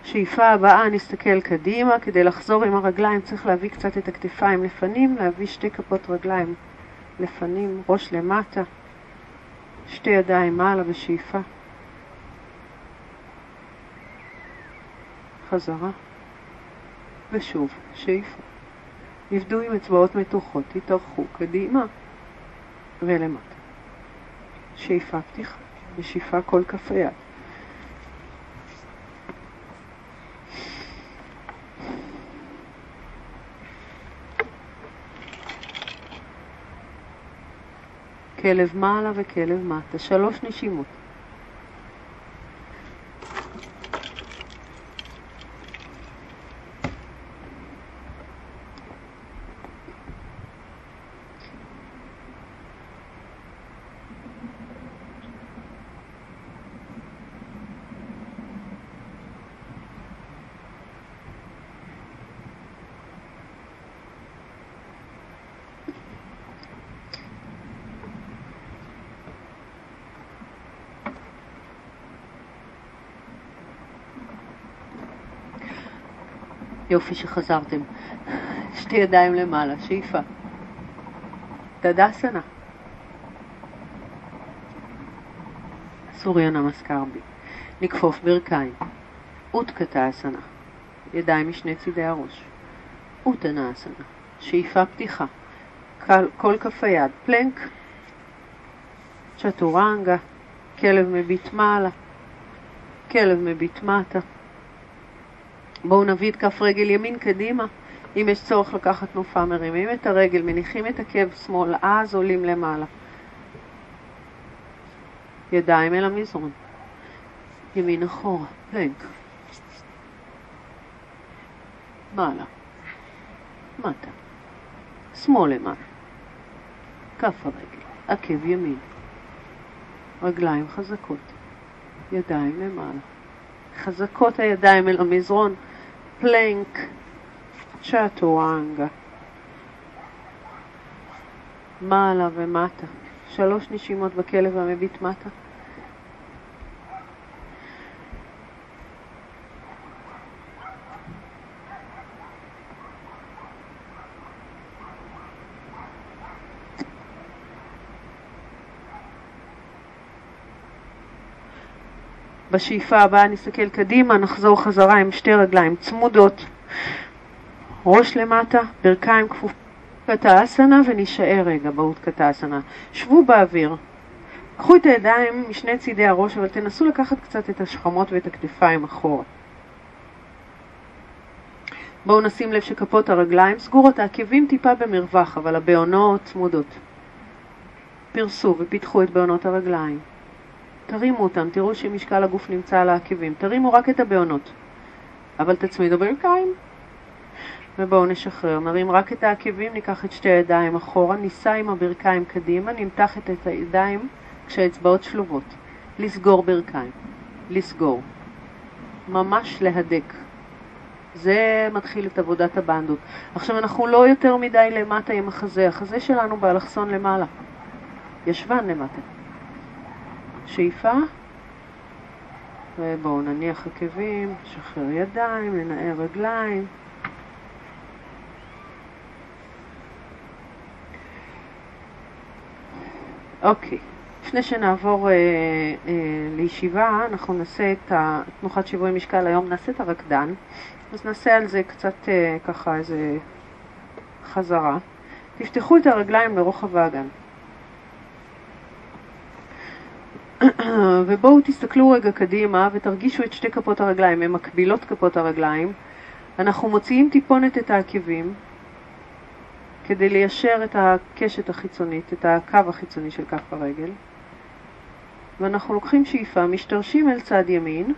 שאיפה הבאה נסתכל קדימה, כדי לחזור עם הרגליים צריך להביא קצת את הכתפיים לפנים, להביא שתי כפות רגליים לפנים, ראש למטה, שתי ידיים מעלה בשאיפה. חזרה, ושוב, שאיפה. עבדו עם אצבעות מתוחות, תתארכו קדימה ולמטה. שאיפה פתיחה, ושאיפה כל כף היד. כלב מעלה וכלב מטה, שלוש נשימות. יופי שחזרתם. שתי ידיים למעלה, שאיפה. תדסנה. סוריה נמסקר בי. נכפוף ברכיים. אותקתה אסנה. ידיים משני צידי הראש. אותנה אסנה. שאיפה פתיחה. כל, כף היד. פלנק. צ'טורנגה. כלב מביט מעלה. כלב מביט מטה. בואו נביא את כף רגל ימין קדימה, אם יש צורך לקחת תנופה, מרימים את הרגל, מניחים את עקב שמאל, אז עולים למעלה. ידיים אל המזרון. ימין אחורה, פלנק. מעלה. מטה. שמאל למעלה. כף הרגל. עקב ימין. רגליים חזקות. ידיים למעלה. חזקות הידיים אל המזרון. פלנק. צ'אטורנגה. מעלה ומטה. שלוש נשימות בכלב המביט מטה. בשאיפה הבאה נסתכל קדימה, נחזור חזרה עם שתי רגליים צמודות, ראש למטה, ברכיים כפופות קטאסנה ונישאר רגע קטאסנה. שבו באוויר. קחו את הידיים משני צידי הראש, אבל תנסו לקחת קצת את השכמות ואת הכתפיים אחורה. בואו נשים לב שכפות הרגליים סגורות, העקבים טיפה במרווח, אבל הבעונות צמודות. פרסו ופיתחו את בעונות הרגליים. תרימו אותם, תראו שמשקל הגוף נמצא על העקבים. תרימו רק את הבעונות, אבל תצמידו ברכיים. ובואו נשחרר. נרים רק את העקבים, ניקח את שתי הידיים אחורה, ניסע עם הברכיים קדימה, נמתח את הידיים כשהאצבעות שלובות. לסגור ברכיים. לסגור. ממש להדק. זה מתחיל את עבודת הבנדות. עכשיו אנחנו לא יותר מדי למטה עם החזה, החזה שלנו באלכסון למעלה. ישבן למטה. שאיפה, ובואו נניח עקבים, נשחרר ידיים, ננער רגליים. אוקיי, לפני שנעבור אה, אה, לישיבה, אנחנו נעשה את תנוחת שיווי משקל, היום נעשה את הרקדן, אז נעשה על זה קצת אה, ככה איזה חזרה. תפתחו את הרגליים לרוחב האגן. ובואו תסתכלו רגע קדימה ותרגישו את שתי כפות הרגליים, הן מקבילות כפות הרגליים. אנחנו מוציאים טיפונת את העקבים כדי ליישר את הקשת החיצונית, את הקו החיצוני של כף הרגל. ואנחנו לוקחים שאיפה, משתרשים אל צד ימין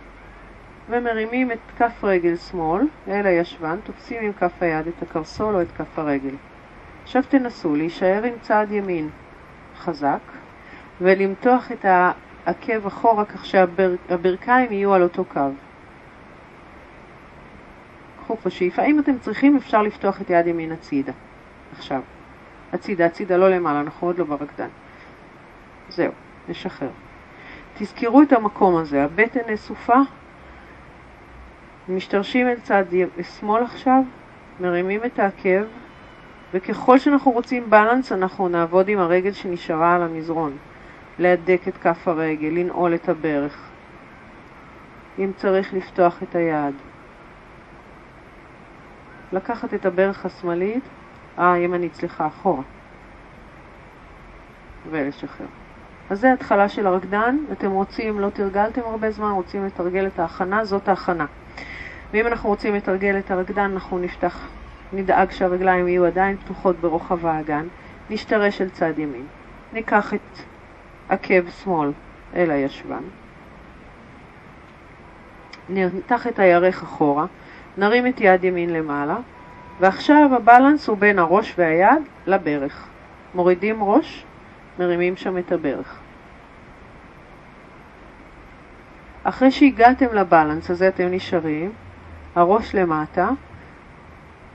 ומרימים את כף רגל שמאל אל הישבן, תופסים עם כף היד את הקרסול או את כף הרגל. עכשיו תנסו להישאר עם צד ימין חזק ולמתוח את העקב אחורה כך שהברכיים יהיו על אותו קו. קחו פה שאיפה. אם אתם צריכים אפשר לפתוח את יד ימין הצידה. עכשיו. הצידה, הצידה, לא למעלה, אנחנו עוד לא ברקדן. זהו, נשחרר. תזכרו את המקום הזה, הבטן אסופה, משתרשים אל צד שמאל עכשיו, מרימים את העקב, וככל שאנחנו רוצים בלנס, אנחנו נעבוד עם הרגל שנשארה על המזרון. להדק את כף הרגל, לנעול את הברך. אם צריך לפתוח את היד. לקחת את הברך השמאלית אה, ימנית, סליחה, אחורה. ולשחרר. אז זה התחלה של הרקדן, אתם רוצים, לא תרגלתם הרבה זמן, רוצים לתרגל את ההכנה, זאת ההכנה. ואם אנחנו רוצים לתרגל את הרקדן, אנחנו נפתח, נדאג שהרגליים יהיו עדיין פתוחות ברוחב האגן, נשתרש אל צד ימין. ניקח את עקב שמאל אל הישבן. נמתח את הירך אחורה, נרים את יד ימין למעלה, ועכשיו הבלנס הוא בין הראש והיד לברך. מורידים ראש, מרימים שם את הברך. אחרי שהגעתם לבלנס הזה אתם נשארים, הראש למטה,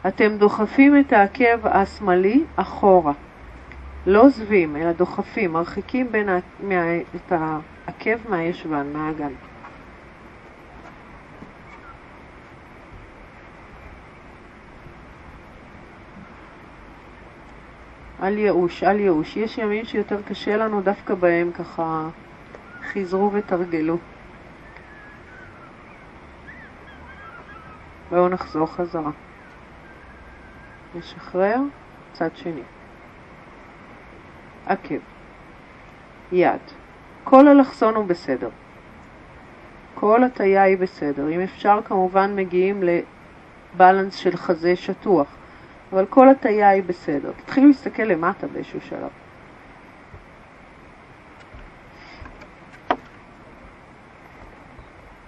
אתם דוחפים את העקב השמאלי אחורה. לא עוזבים, אלא דוחפים, מרחיקים בין ה... מה... את העקב מהישבן, מהאגן. אל ייאוש, אל ייאוש. יש ימים שיותר קשה לנו דווקא בהם, ככה חזרו ותרגלו. בואו נחזור חזרה. נשחרר, צד שני. עקב. יד. כל אלכסון הוא בסדר. כל הטיה היא בסדר. אם אפשר, כמובן מגיעים לבלנס של חזה שטוח. אבל כל הטיה היא בסדר. תתחילו להסתכל למטה באיזשהו שלב.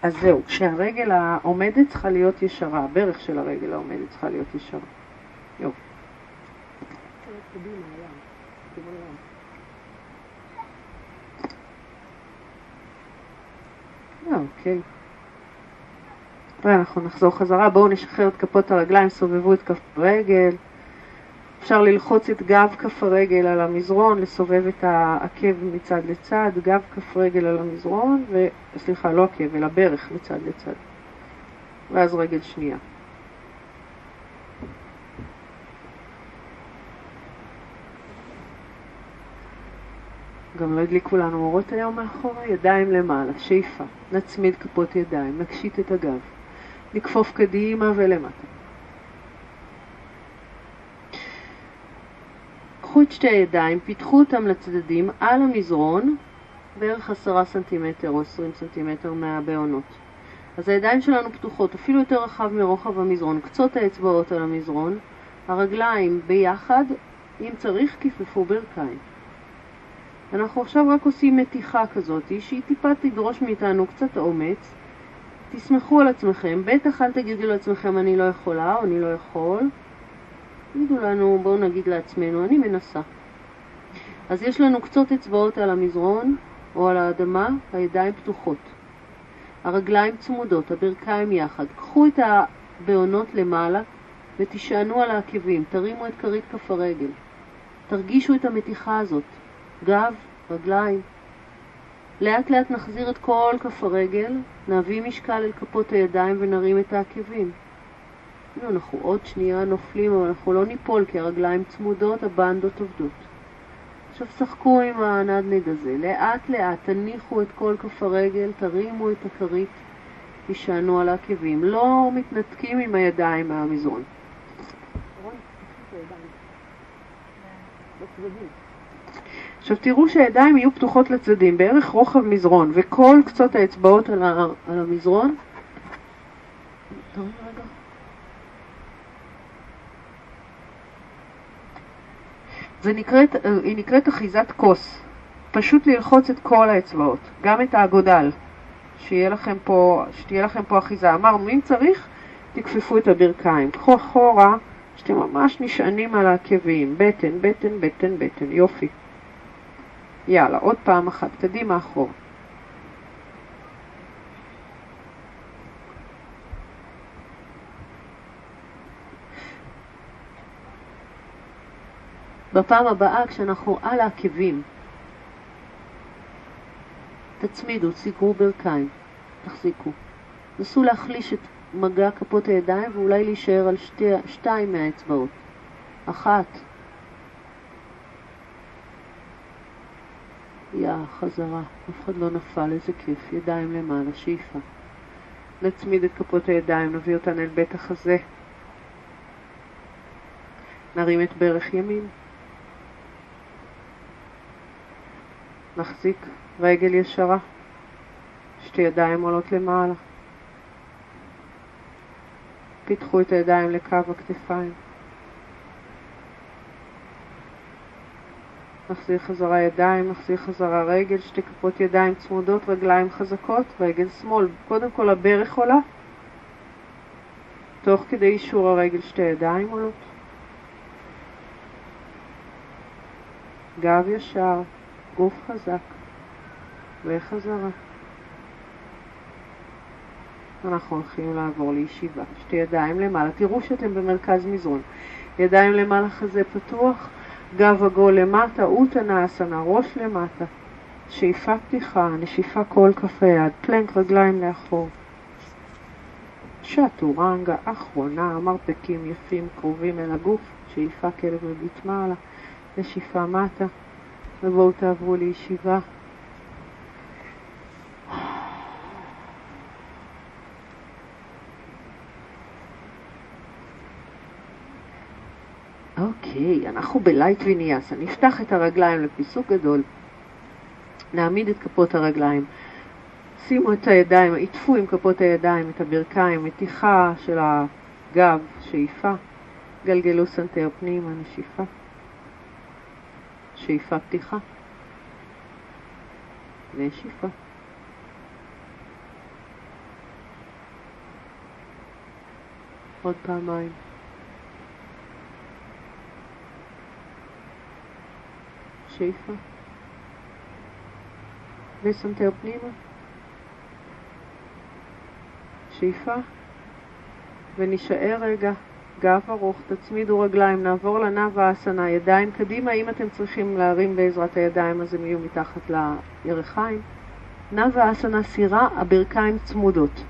אז זהו, כשהרגל העומדת צריכה להיות ישרה, הברך של הרגל העומדת צריכה להיות ישרה. יופי. אוקיי. ואנחנו נחזור חזרה, בואו נשחרר את כפות הרגליים, סובבו את כף הרגל. אפשר ללחוץ את גב כף הרגל על המזרון, לסובב את העקב מצד לצד, גב כף רגל על המזרון, ו... סליחה, לא עקב, אלא ברך מצד לצד. ואז רגל שנייה. גם לא הדליקו לנו אורות היום מאחורה, ידיים למעלה, שאיפה, נצמיד כפות ידיים, נקשיט את הגב, נכפוף קדימה ולמטה. קחו את שתי הידיים, פיתחו אותם לצדדים על המזרון, בערך עשרה סנטימטר או עשרים סנטימטר מהבעונות. אז הידיים שלנו פתוחות, אפילו יותר רחב מרוחב המזרון, קצות האצבעות על המזרון, הרגליים ביחד, אם צריך, כיפפו ברכיים. אנחנו עכשיו רק עושים מתיחה כזאת, שהיא טיפה תדרוש מאיתנו קצת אומץ. תסמכו על עצמכם, בטח אל תגידו לעצמכם אני לא יכולה או אני לא יכול. תגידו לנו, בואו נגיד לעצמנו, אני מנסה. אז יש לנו קצות אצבעות על המזרון או על האדמה, הידיים פתוחות. הרגליים צמודות, הברכיים יחד. קחו את הבעונות למעלה ותשענו על העקבים, תרימו את כרית כף הרגל. תרגישו את המתיחה הזאת. גב, רגליים. לאט לאט נחזיר את כל כף הרגל, נביא משקל אל כפות הידיים ונרים את העקבים. הנה, אנחנו עוד שנייה נופלים, אבל אנחנו לא ניפול כי הרגליים צמודות, הבנדות עובדות. עכשיו שחקו עם הנדנד הזה, לאט לאט תניחו את כל כף הרגל, תרימו את הכרית, תישענו על העקבים. לא מתנתקים עם הידיים מהמזרון. עכשיו תראו שהידיים יהיו פתוחות לצדדים, בערך רוחב מזרון, וכל קצות האצבעות על, ה, על המזרון. זה נקראת, היא נקראת אחיזת כוס. פשוט ללחוץ את כל האצבעות, גם את האגודל, שיהיה לכם פה, שתהיה לכם פה אחיזה. אמרנו, אם צריך, תכפפו את הברכיים. קחו אחורה, שאתם ממש נשענים על העקבים. בטן, בטן, בטן, בטן. יופי. יאללה, עוד פעם אחת, קדימה אחורה. בפעם הבאה, כשאנחנו על העקבים, תצמידו, סיגרו ברכיים, תחזיקו. נסו להחליש את מגע כפות הידיים ואולי להישאר על שתי, שתיים מהאצבעות. אחת, יא, חזרה, אף אחד לא נפל, איזה כיף, ידיים למעלה, שאיפה. נצמיד את כפות הידיים, נביא אותן אל בית החזה. נרים את ברך ימין. נחזיק רגל ישרה, שתי ידיים עולות למעלה. פיתחו את הידיים לקו הכתפיים. נחזיר חזרה ידיים, נחזיר חזרה רגל, שתי כפות ידיים צמודות, רגליים חזקות, רגל שמאל. קודם כל הברך עולה, תוך כדי אישור הרגל שתי ידיים עולות. גב ישר, גוף חזק, וחזרה. אנחנו הולכים לעבור לישיבה. שתי ידיים למעלה, תראו שאתם במרכז מזרון. ידיים למעלה, חזה פתוח. גב עגול למטה, אוטנה אסנה, ראש למטה, שאיפה פתיחה, נשיפה כל כף היד, פלנק רגליים לאחור. שטורנגה אחרונה, מרפקים יפים קרובים אל הגוף, שאיפה כלב מביט מעלה, נשיפה מטה, ובואו תעברו לישיבה. אוקיי, אנחנו בלייט ויניאס. נפתח את הרגליים לפיסוק גדול, נעמיד את כפות הרגליים, שימו את הידיים, עטפו עם כפות הידיים את הברכיים, מתיחה של הגב, שאיפה, גלגלו סנטר פנימה, נשיפה. שאיפה פתיחה. ושאיפה. עוד פעמיים. שאיפה. וסנטר פנימה. שאיפה. ונשאר רגע, גב ארוך, תצמידו רגליים, נעבור לנאו האסנה, ידיים קדימה, אם אתם צריכים להרים בעזרת הידיים אז הם יהיו מתחת לירכיים. נאו האסנה, סירה, הברכיים צמודות.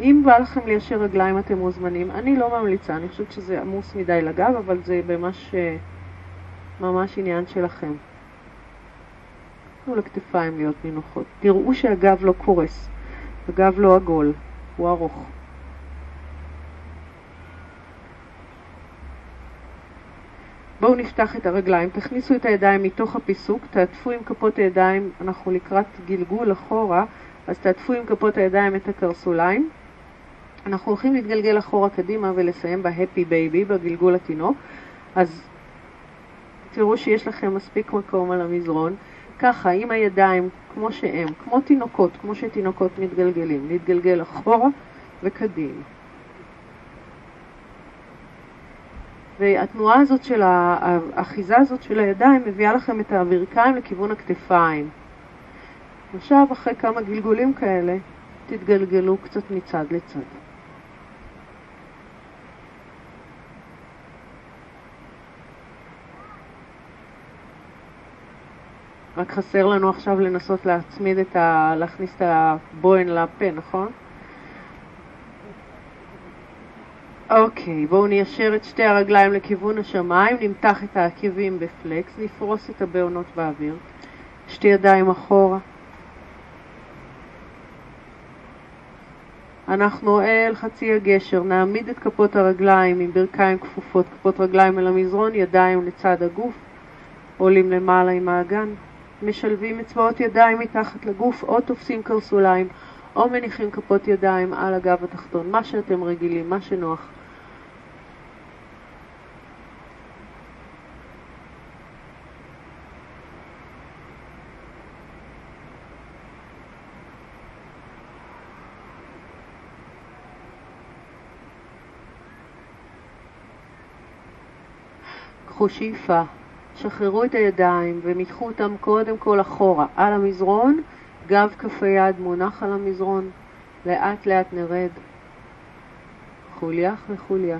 אם בא לכם ליישר רגליים אתם מוזמנים, אני לא ממליצה, אני חושבת שזה עמוס מדי לגב, אבל זה ממש, ממש עניין שלכם. תנו לכתפיים להיות נינוחות. תראו שהגב לא קורס, הגב לא עגול, הוא ארוך. בואו נפתח את הרגליים, תכניסו את הידיים מתוך הפיסוק, תעטפו עם כפות הידיים, אנחנו לקראת גלגול אחורה, אז תעטפו עם כפות הידיים את הקרסוליים. אנחנו הולכים להתגלגל אחורה קדימה ולסיים ב happy baby, בגלגול התינוק. אז תראו שיש לכם מספיק מקום על המזרון. ככה, עם הידיים, כמו שהם, כמו תינוקות, כמו שתינוקות מתגלגלים, להתגלגל אחורה וקדימה. והתנועה הזאת של האחיזה הזאת של הידיים מביאה לכם את הברכיים לכיוון הכתפיים. עכשיו, אחרי כמה גלגולים כאלה, תתגלגלו קצת מצד לצד. רק חסר לנו עכשיו לנסות להצמיד את ה... להכניס את הבוהן לפה, נכון? אוקיי, בואו ניישר את שתי הרגליים לכיוון השמיים, נמתח את העקבים בפלקס, נפרוס את הבעונות באוויר, שתי ידיים אחורה. אנחנו אל חצי הגשר, נעמיד את כפות הרגליים עם ברכיים כפופות, כפות רגליים אל המזרון, ידיים לצד הגוף, עולים למעלה עם האגן, משלבים אצבעות ידיים מתחת לגוף או תופסים קרסוליים או מניחים כפות ידיים על הגב התחתון, מה שאתם רגילים, מה שנוח. קחו שאיפה, שחררו את הידיים ומיתחו אותם קודם כל אחורה על המזרון, גב כף היד מונח על המזרון, לאט לאט נרד חוליה אחרי חוליה.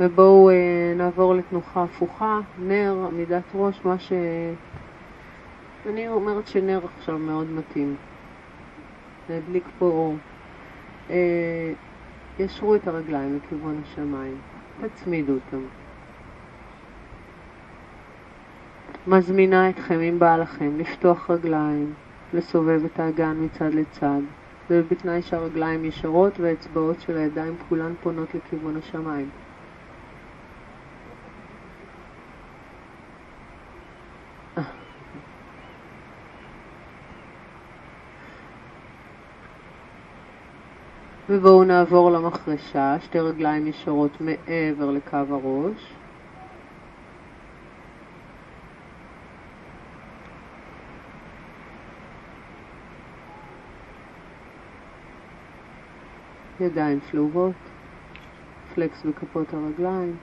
ובואו אה, נעבור לתנוחה הפוכה, נר, עמידת ראש, מה ש... אני אומרת שנר עכשיו מאוד מתאים. להדליק פה אור. אה, ישרו את הרגליים לכיוון השמיים, תצמידו אותם. מזמינה אתכם, אם בא לכם, לפתוח רגליים, לסובב את האגן מצד לצד, ובתנאי שהרגליים ישרות והאצבעות של הידיים כולן פונות לכיוון השמיים. ובואו נעבור למחרשה, שתי רגליים ישרות מעבר לקו הראש. ידיים שלובות, פלקס בכפות הרגליים.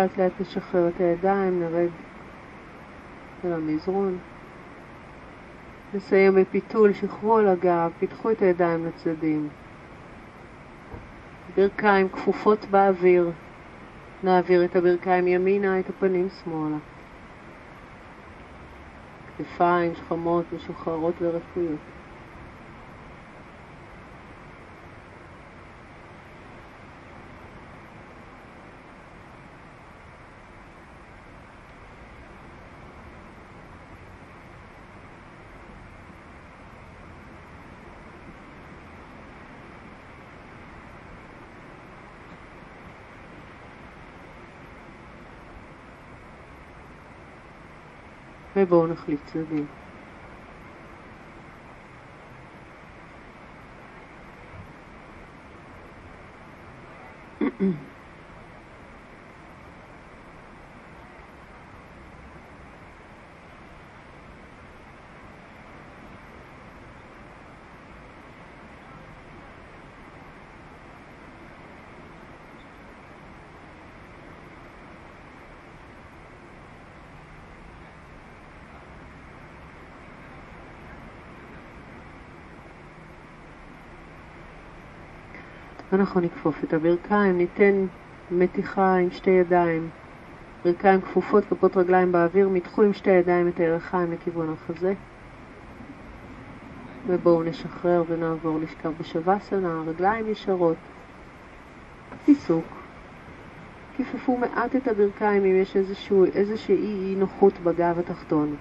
לאט לאט נשחרר את הידיים, נרד אל המזרון. נסיים בפיתול, שחררו על הגב, פיתחו את הידיים לצדדים. ברכיים כפופות באוויר. נעביר את הברכיים ימינה, את הפנים שמאלה. כתפיים שכמות, משוחררות ורפואיות. ובואו נחליף צדדים. Mm-mm. אנחנו נכפוף את הברכיים, ניתן מתיחה עם שתי ידיים, ברכיים כפופות, כפות רגליים באוויר, מתחו עם שתי ידיים את הירכיים לכיוון החזה. ובואו נשחרר ונעבור לשכב בשווסנה, רגליים ישרות, פיסוק. כיפפו מעט את הברכיים אם יש איזשהו, איזושהי אי נוחות בגב התחתון.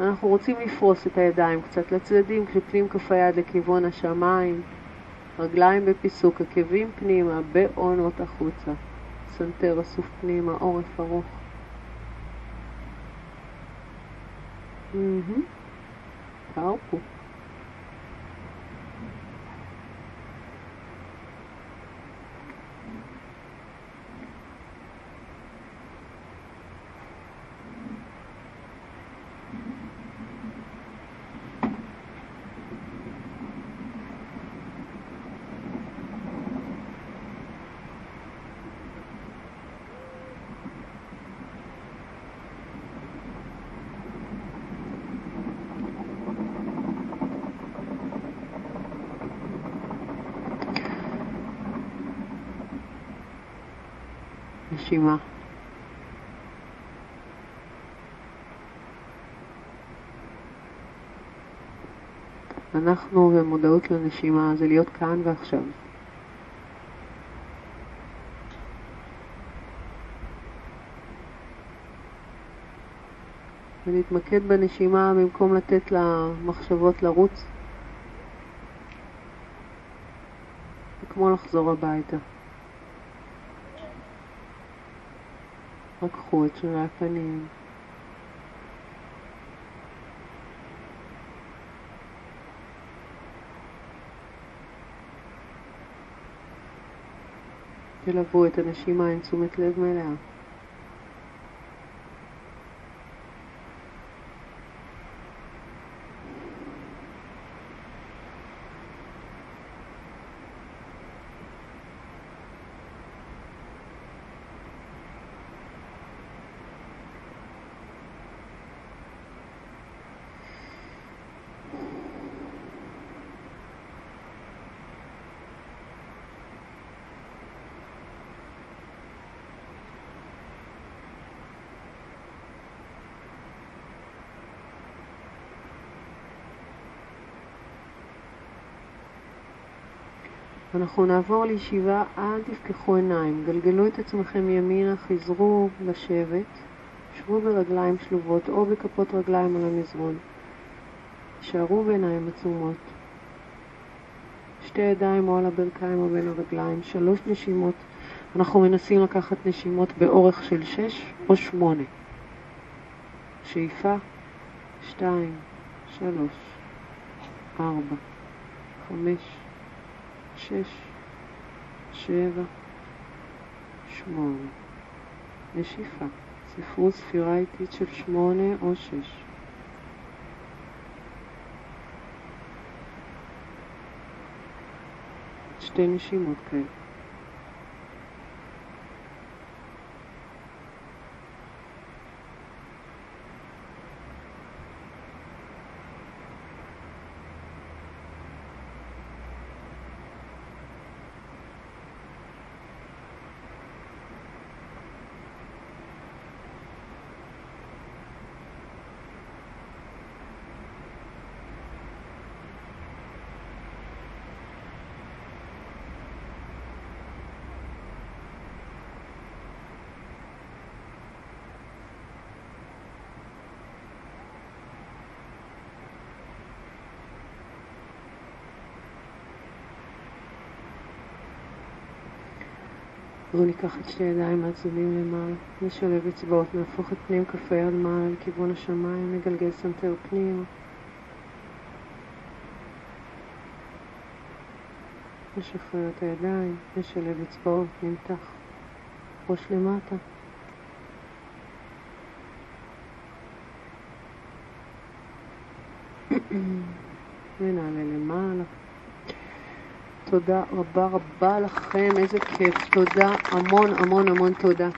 אנחנו רוצים לפרוס את הידיים קצת לצדדים, כשפנים כף היד לכיוון השמיים. רגליים בפיסוק, עקבים פנימה, בהונות החוצה. סנטר אסוף פנימה, עורף ארוך. Mm-hmm. קרפו. נשימה. אנחנו במודעות לנשימה זה להיות כאן ועכשיו. ולהתמקד בנשימה במקום לתת למחשבות לרוץ. זה כמו לחזור הביתה. רקחו את שרירי הפנים. תלוו את הנשימה עם תשומת לב מלאה. אנחנו נעבור לישיבה, אל תפקחו עיניים, גלגלו את עצמכם ימינה, חזרו לשבת, שבו ברגליים שלובות או בכפות רגליים על המזרון. שערו בעיניים עצומות. שתי ידיים או על הברכיים או בין הרגליים, שלוש נשימות. אנחנו מנסים לקחת נשימות באורך של שש או שמונה. שאיפה, שתיים, שלוש, ארבע, חמש, שש, שבע, שמונה. נשיפה. ספרו ספירה איטית של שמונה או שש. שתי נשימות כאלה. בואו ניקח את שתי ידיים מהצדדים למעלה, נשלב אצבעות, נהפוך את פנים כף היד מעלה לכיוון השמיים, נגלגל סנטר פנימה. נשחרר את הידיים, נשלב אצבעות, נמתח. ראש למטה. <clears throat> ונעלה. תודה רבה רבה לכם, איזה כיף. תודה, המון המון המון תודה.